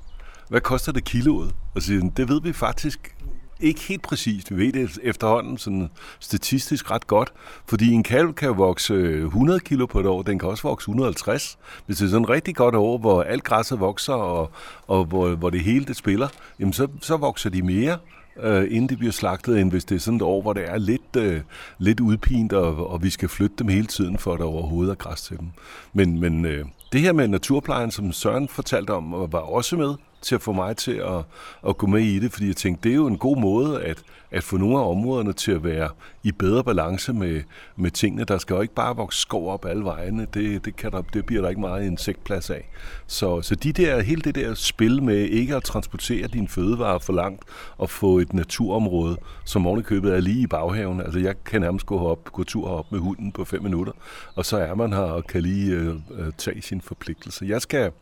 Hvad koster det kiloet? Og siger, det ved vi faktisk ikke helt præcist. Vi ved det efterhånden sådan statistisk ret godt, fordi en kalv kan vokse øh, 100 kilo på et år, den kan også vokse 150. Hvis det er sådan et rigtig godt år, hvor alt græsset vokser, og, og hvor, hvor det hele det spiller, jamen så, så vokser de mere, øh, inden de bliver slagtet, end hvis det er sådan et år, hvor det er lidt, øh, lidt udpint, og, og vi skal flytte dem hele tiden, for at der overhovedet er græs til dem. Men, men øh, det her med naturplejen, som Søren fortalte om, var også med til at få mig til at, at gå med i det, fordi jeg tænkte, det er jo en god måde at, at få nogle af områderne til at være i bedre balance med, med tingene. Der skal jo ikke bare vokse skov op alle vejene, det, det, kan der, det bliver der ikke meget insektplads af. Så, så de der, hele det der spil med ikke at transportere dine fødevarer for langt og få et naturområde, som ovenikøbet er lige i baghaven. Altså jeg kan nærmest gå, op, gå tur op med hunden på fem minutter, og så er man her og kan lige øh, øh tage sin forpligtelse. Jeg skal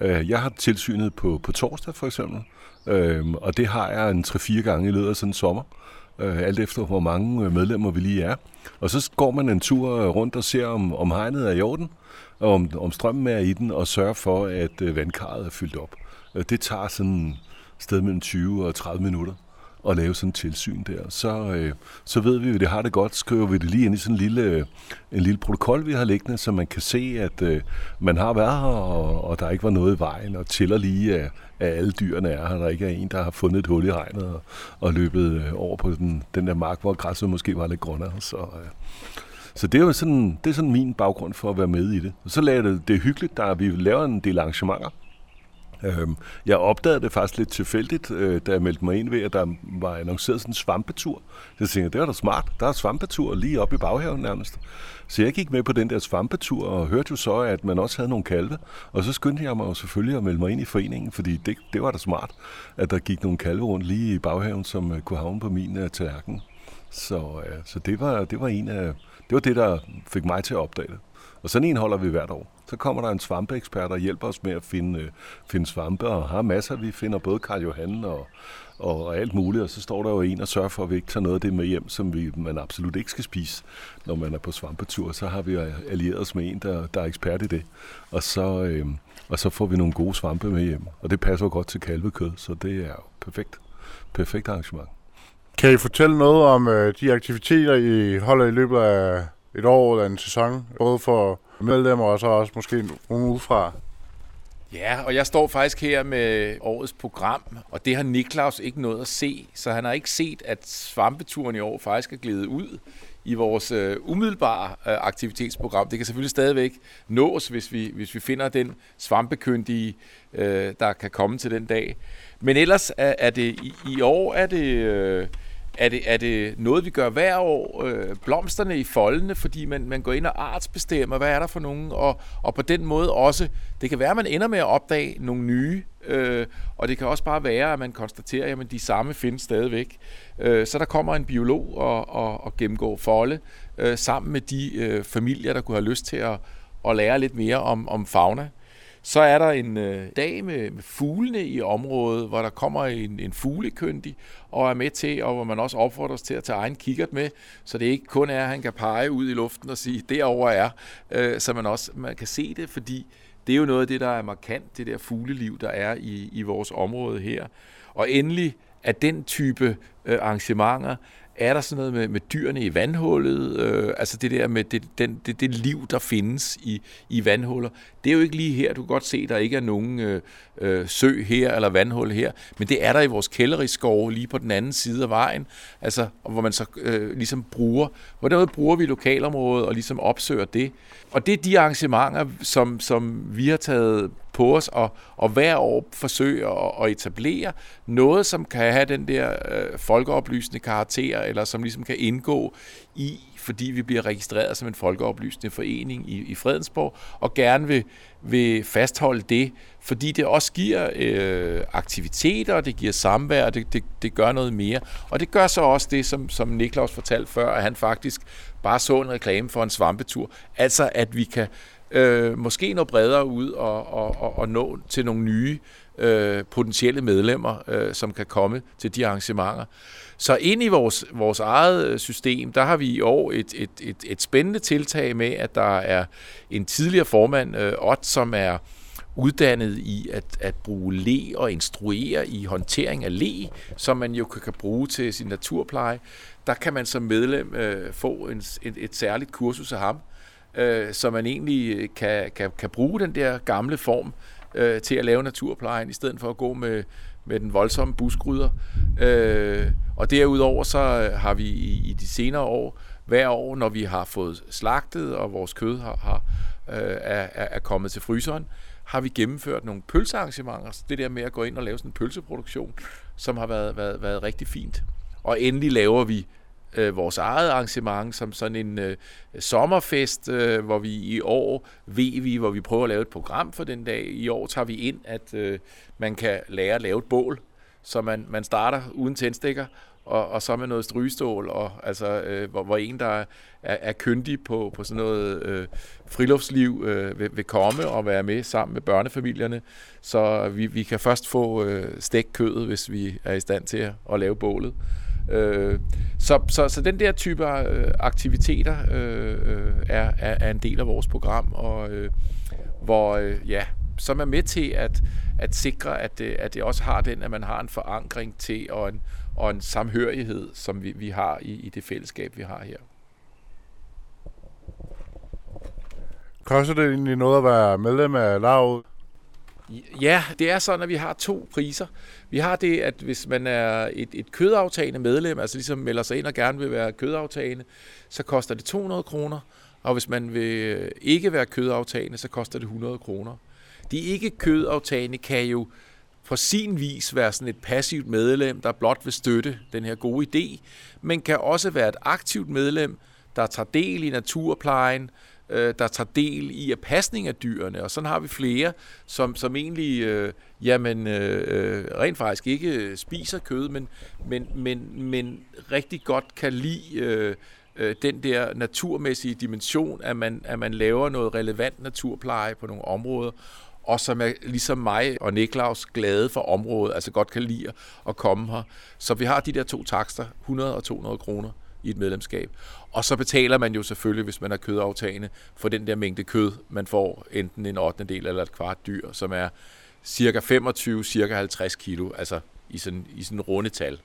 Øh, jeg har tilsynet på, på torsdag for eksempel, øh, og det har jeg en 3-4 gange i løbet af sådan en sommer, øh, alt efter hvor mange øh, medlemmer vi lige er. Og så går man en tur rundt og ser, om, om hegnet er i orden, og om, om strømmen er i den, og sørger for, at vandkarret er fyldt op. Det tager sådan et sted mellem 20 og 30 minutter at lave sådan en tilsyn der. Så, øh, så ved vi, at det har det godt. Skriver vi det lige ind i sådan en lille, øh, en lille protokol, vi har liggende, så man kan se, at øh, man har været her, og, og der ikke var noget i vejen, og tæller lige, at, at alle dyrene er her. Der ikke er en, der har fundet et hul i hegnet og, og løbet øh, over på den, den der mark, hvor græsset måske var lidt grønnere. Så, øh, så det er jo sådan, det er sådan min baggrund for at være med i det. Og så laver det, det er hyggeligt, der vi laver en del arrangementer. Øhm, Jeg opdagede det faktisk lidt tilfældigt, øh, da jeg meldte mig ind ved, at der var annonceret sådan en svampetur. Så tænkte jeg, det var da smart. Der er svampetur lige oppe i baghaven nærmest. Så jeg gik med på den der svampetur og hørte jo så, at man også havde nogle kalve. Og så skyndte jeg mig jo selvfølgelig at melde mig ind i foreningen, fordi det, det var da smart, at der gik nogle kalve rundt lige i baghaven, som øh, kunne havne på min uh, tallerken. Så, øh, så det, var, det var en af, det var det, der fik mig til at opdage det. Og sådan en holder vi hvert år. Så kommer der en svampeekspert og hjælper os med at finde, øh, finde svampe, og har masser. Vi finder både Karl Johan og, og, alt muligt, og så står der jo en og sørger for, at vi ikke tager noget af det med hjem, som vi, man absolut ikke skal spise, når man er på svampetur. Så har vi allieret os med en, der, der er ekspert i det, og så, øh, og så får vi nogle gode svampe med hjem. Og det passer jo godt til kalvekød, så det er jo perfekt, perfekt arrangement. Kan I fortælle noget om øh, de aktiviteter, I holder i løbet af et år eller en sæson? Både for medlemmer og så også måske nogle udefra? Ja, og jeg står faktisk her med årets program, og det har Niklaus ikke nået at se, så han har ikke set, at svampeturen i år faktisk er glædet ud i vores øh, umiddelbare øh, aktivitetsprogram. Det kan selvfølgelig stadigvæk nås, hvis vi, hvis vi finder den svampekyndige, øh, der kan komme til den dag. Men ellers er, er det i, i år er det... Øh, er det, er det noget, vi gør hver år? Øh, blomsterne i foldene, fordi man, man går ind og artsbestemmer, hvad er der for nogen? Og, og på den måde også, det kan være, at man ender med at opdage nogle nye, øh, og det kan også bare være, at man konstaterer, at de samme findes stadigvæk. Øh, så der kommer en biolog og, og, og gennemgår folde øh, sammen med de øh, familier, der kunne have lyst til at, at lære lidt mere om, om fauna. Så er der en øh, dag med, med fuglene i området, hvor der kommer en, en fuglekyndig og er med til, og hvor man også opfordres til at tage egen kikkert med, så det ikke kun er, at han kan pege ud i luften og sige, derover er, øh, så man også man kan se det, fordi det er jo noget af det, der er markant, det der fugleliv, der er i, i vores område her. Og endelig, at den type øh, arrangementer er der sådan noget med, med dyrene i vandhullet, øh, altså det der med det, den, det, det liv, der findes i, i vandhuller. Det er jo ikke lige her, du kan godt se, der ikke er nogen øh, øh, sø her eller vandhul her, men det er der i vores kælderiskove lige på den anden side af vejen, altså hvor man så øh, ligesom bruger, hvor bruger vi lokalområdet og ligesom opsøger det. Og det er de arrangementer, som, som vi har taget på os og, og hver år forsøge at, at etablere noget, som kan have den der øh, folkeoplysende karakter, eller som ligesom kan indgå i, fordi vi bliver registreret som en folkeoplysende forening i, i Fredensborg, og gerne vil, vil fastholde det, fordi det også giver øh, aktiviteter, det giver samvær, og det, det, det gør noget mere. Og det gør så også det, som, som Niklaus fortalte før, at han faktisk bare så en reklame for en svampetur. Altså, at vi kan øh, måske nå bredere ud og, og, og, og nå til nogle nye øh, potentielle medlemmer, øh, som kan komme til de arrangementer. Så ind i vores, vores eget øh, system, der har vi i år et, et, et, et spændende tiltag med, at der er en tidligere formand, øh, Ott, som er uddannet i at, at bruge le og instruere i håndtering af le, som man jo kan, kan bruge til sin naturpleje. Der kan man som medlem øh, få en, et, et særligt kursus af ham, øh, så man egentlig øh, kan, kan, kan bruge den der gamle form øh, til at lave naturplejen, i stedet for at gå med, med den voldsomme buskrydder. Øh, og derudover så øh, har vi i, i de senere år, hver år, når vi har fået slagtet, og vores kød har, har, øh, er, er kommet til fryseren, har vi gennemført nogle pølsearrangementer. Så det der med at gå ind og lave sådan en pølseproduktion, som har været, været, været rigtig fint. Og endelig laver vi øh, vores eget arrangement som sådan en øh, sommerfest, øh, hvor vi i år ved vi, hvor vi prøver at lave et program for den dag. I år tager vi ind, at øh, man kan lære at lave et bål, så man, man starter uden tændstikker, og, og så med noget strygestål, og, altså, øh, hvor, hvor en, der er, er kyndig på, på sådan noget øh, friluftsliv, øh, vil, vil komme og være med sammen med børnefamilierne. Så vi, vi kan først få øh, stegt kødet, hvis vi er i stand til at, at lave bålet. Øh, så, så, så den der type øh, aktiviteter øh, er, er, er en del af vores program, og øh, hvor øh, ja, som er med til at, at sikre, at det, at det også har den, at man har en forankring til og en, og en samhørighed, som vi, vi har i, i det fællesskab, vi har her. Koster det egentlig noget at være medlem af lavet? Ja, det er sådan, at vi har to priser. Vi har det, at hvis man er et, et kødaftagende medlem, altså ligesom melder sig ind og gerne vil være kødaftagende, så koster det 200 kroner. Og hvis man vil ikke være kødaftagende, så koster det 100 kroner. De ikke kødaftagende kan jo på sin vis være sådan et passivt medlem, der blot vil støtte den her gode idé, men kan også være et aktivt medlem, der tager del i naturplejen, øh, der tager del i at pasning af dyrene, og sådan har vi flere, som, som egentlig øh, jamen, øh, øh, rent faktisk ikke spiser kød, men, men, men, men rigtig godt kan lide øh, øh, den der naturmæssige dimension, at man, at man laver noget relevant naturpleje på nogle områder, og som er ligesom mig og Niklaus glade for området, altså godt kan lide at komme her. Så vi har de der to takster, 100 og 200 kroner i et medlemskab. Og så betaler man jo selvfølgelig, hvis man er kødaftagende, for den der mængde kød, man får enten en 8. del eller et kvart dyr, som er cirka 25, cirka 50 kilo, altså i sådan, i sådan runde tal.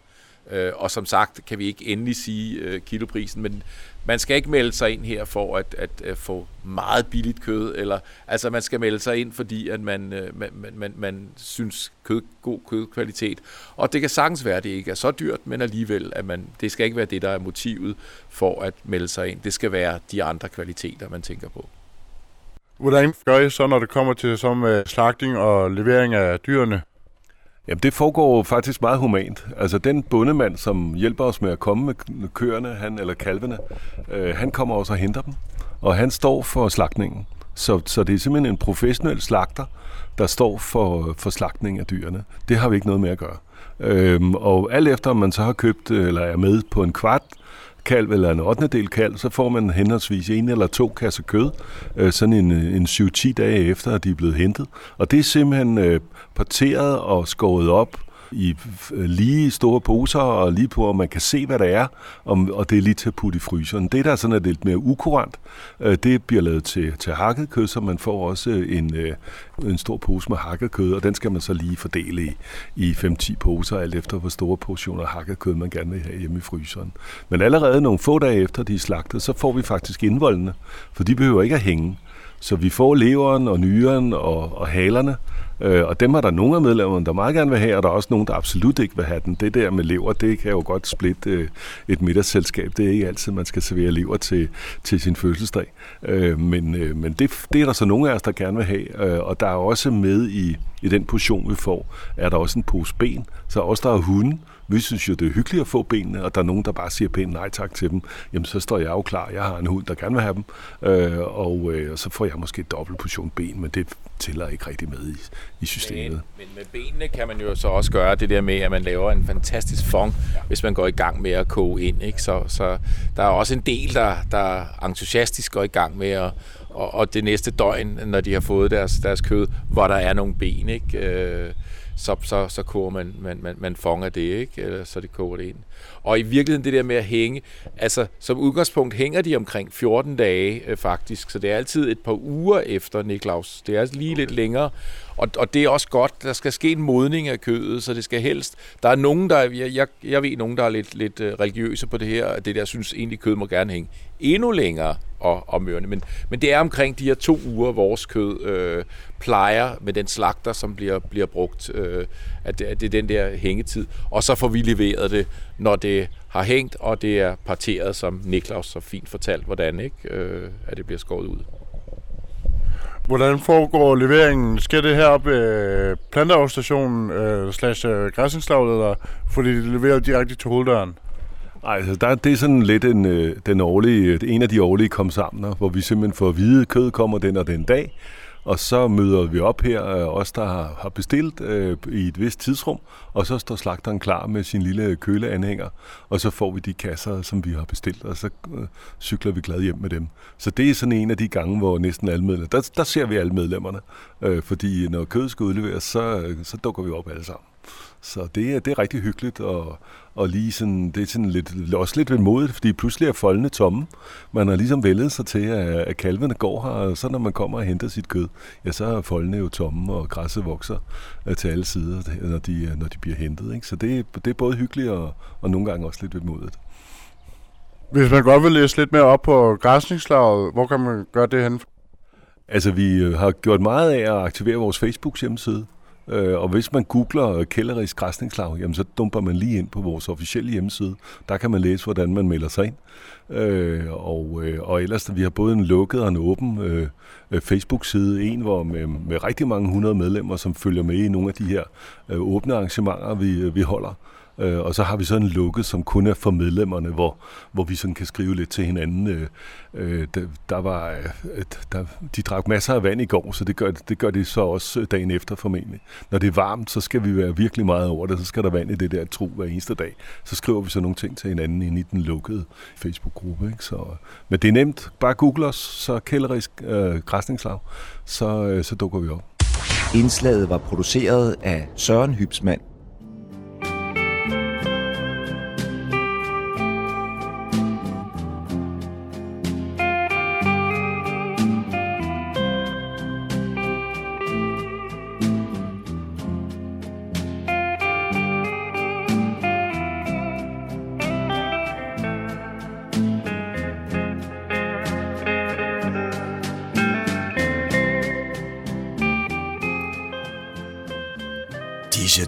Øh, og som sagt kan vi ikke endelig sige øh, kiloprisen, men man skal ikke melde sig ind her for at, at, at få meget billigt kød, eller altså man skal melde sig ind, fordi at øh, man, man, man, man synes kød, god kødkvalitet. Og det kan sagtens være, at det ikke er så dyrt, men alligevel, at man, det skal ikke være det, der er motivet for at melde sig ind. Det skal være de andre kvaliteter, man tænker på. Hvordan gør I så, når det kommer til som øh, slagting og levering af dyrene? Jamen, det foregår faktisk meget humant. Altså, den bundemand, som hjælper os med at komme med køerne, han eller kalvene, øh, han kommer også og henter dem, og han står for slagtningen. Så, så det er simpelthen en professionel slagter, der står for, for slagtning af dyrene. Det har vi ikke noget med at gøre. Øhm, og alt efter, om man så har købt øh, eller er med på en kvart kalv eller en 8. del kalv, så får man henholdsvis en eller to kasser kød, øh, sådan en, en 7-10 dage efter, at de er blevet hentet. Og det er simpelthen øh, parteret og skåret op i øh, lige store poser og lige på, om man kan se, hvad der er, og det er lige til at putte i fryseren. Det, der er sådan er lidt mere ukurant, øh, det bliver lavet til, til hakket kød, så man får også en, øh, en stor pose med hakket kød, og den skal man så lige fordele i, i 5-10 poser, alt efter hvor store portioner hakket kød man gerne vil have hjemme i fryseren. Men allerede nogle få dage efter de er slagtet, så får vi faktisk indvoldene, for de behøver ikke at hænge. Så vi får leveren og nyren og, og halerne, Øh, og dem er der nogle af medlemmerne, der meget gerne vil have, og der er også nogen, der absolut ikke vil have den. Det der med lever, det kan jo godt splitte øh, et middagsselskab. Det er ikke altid, man skal servere lever til, til sin fødselsdag. Øh, men øh, men det, det er der så nogle af os, der gerne vil have. Øh, og der er også med i, i den portion, vi får, er der også en pose ben. Så også der er hunden, vi synes jo, det er hyggeligt at få benene, og der er nogen, der bare siger pænt nej tak til dem. Jamen, så står jeg jo klar. Jeg har en hund, der gerne vil have dem. Øh, og, øh, og så får jeg måske et dobbelt portion ben, men det tæller ikke rigtig med i, i systemet. Men, men med benene kan man jo så også gøre det der med, at man laver en fantastisk fong, ja. hvis man går i gang med at koge ind. Ikke? Så, så der er også en del, der, der entusiastisk går i gang med at og, og det næste døgn, når de har fået deres, deres kød, hvor der er nogle ben, ikke? Øh, så, så, så koger man, man, man, man fanger det, ikke? Eller så de koger det ind. Og i virkeligheden det der med at hænge, altså som udgangspunkt hænger de omkring 14 dage øh, faktisk, så det er altid et par uger efter Niklaus. Det er altså lige lidt længere, og, og det er også godt, der skal ske en modning af kødet, så det skal helst... Der er nogen, der... Jeg, jeg, jeg ved nogen, der er lidt, lidt øh, religiøse på det her, at det der synes egentlig, kød må gerne hænge endnu længere og, og mørende. Men, men det er omkring de her to uger, vores kød øh, plejer med den slagter, som bliver, bliver brugt, øh, at, det, at det er den der hængetid. Og så får vi leveret det, når det har hængt, og det er parteret, som Niklaus så fint fortalt, hvordan ikke, øh, at det bliver skåret ud. Hvordan foregår leveringen? Sker det her op ved planteafstationen øh, slash øh, græsningslaget, eller fordi de leverer direkte til hoveddøren? Ej, altså der, det er sådan lidt en, øh, den årlige, øh, en af de årlige kom sammen, hvor vi simpelthen får at vide, at kød kommer den og den dag, og så møder vi op her, øh, os der har, bestilt øh, i et vist tidsrum, og så står slagteren klar med sin lille køleanhænger, og så får vi de kasser, som vi har bestilt, og så øh, cykler vi glad hjem med dem. Så det er sådan en af de gange, hvor næsten alle medlemmer, der, der ser vi alle medlemmerne, øh, fordi når kødet skal udleveres, så, øh, så dukker vi op alle sammen. Så det er, det er rigtig hyggeligt, og, og lige sådan, det er sådan lidt, også lidt modigt, fordi pludselig er foldene tomme. Man har ligesom vældet sig til, at, at kalvene går her, og så når man kommer og henter sit kød, ja, så er foldene jo tomme, og græsset vokser øh, til alle sider, når de, øh, når de bliver hentet. Ikke? Så det, det er både hyggeligt og, og nogle gange også lidt modigt. Hvis man godt vil læse lidt mere op på græsningslaget, hvor kan man gøre det hen? Altså, vi øh, har gjort meget af at aktivere vores Facebook hjemmeside. Øh, og hvis man googler øh, Kælderis Græsningslag, jamen så dumper man lige ind på vores officielle hjemmeside. Der kan man læse, hvordan man melder sig ind. Øh, og, øh, og ellers, vi har både en lukket og en åben øh, Facebook-side, en hvor med, med rigtig mange hundrede medlemmer, som følger med i nogle af de her øh, åbne arrangementer, vi, øh, vi holder. Øh, og så har vi sådan en lukke, som kun er for medlemmerne, hvor, hvor vi sådan kan skrive lidt til hinanden. Øh, øh, der, der var, øh, der, de drak masser af vand i går, så det gør, det gør de så også øh, dagen efter formentlig. Når det er varmt, så skal vi være virkelig meget over det, så skal der vand i det der tro hver eneste dag. Så skriver vi så nogle ting til hinanden ind i den lukkede Facebook-gruppe. Ikke? Så, øh, men det er nemt. Bare google os, så kælderisk øh, græsningslag, så, øh, så dukker vi op. Indslaget var produceret af Søren Hybsmand.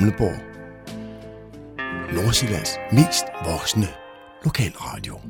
Gamleborg. Nordsjællands mest voksne lokalradio.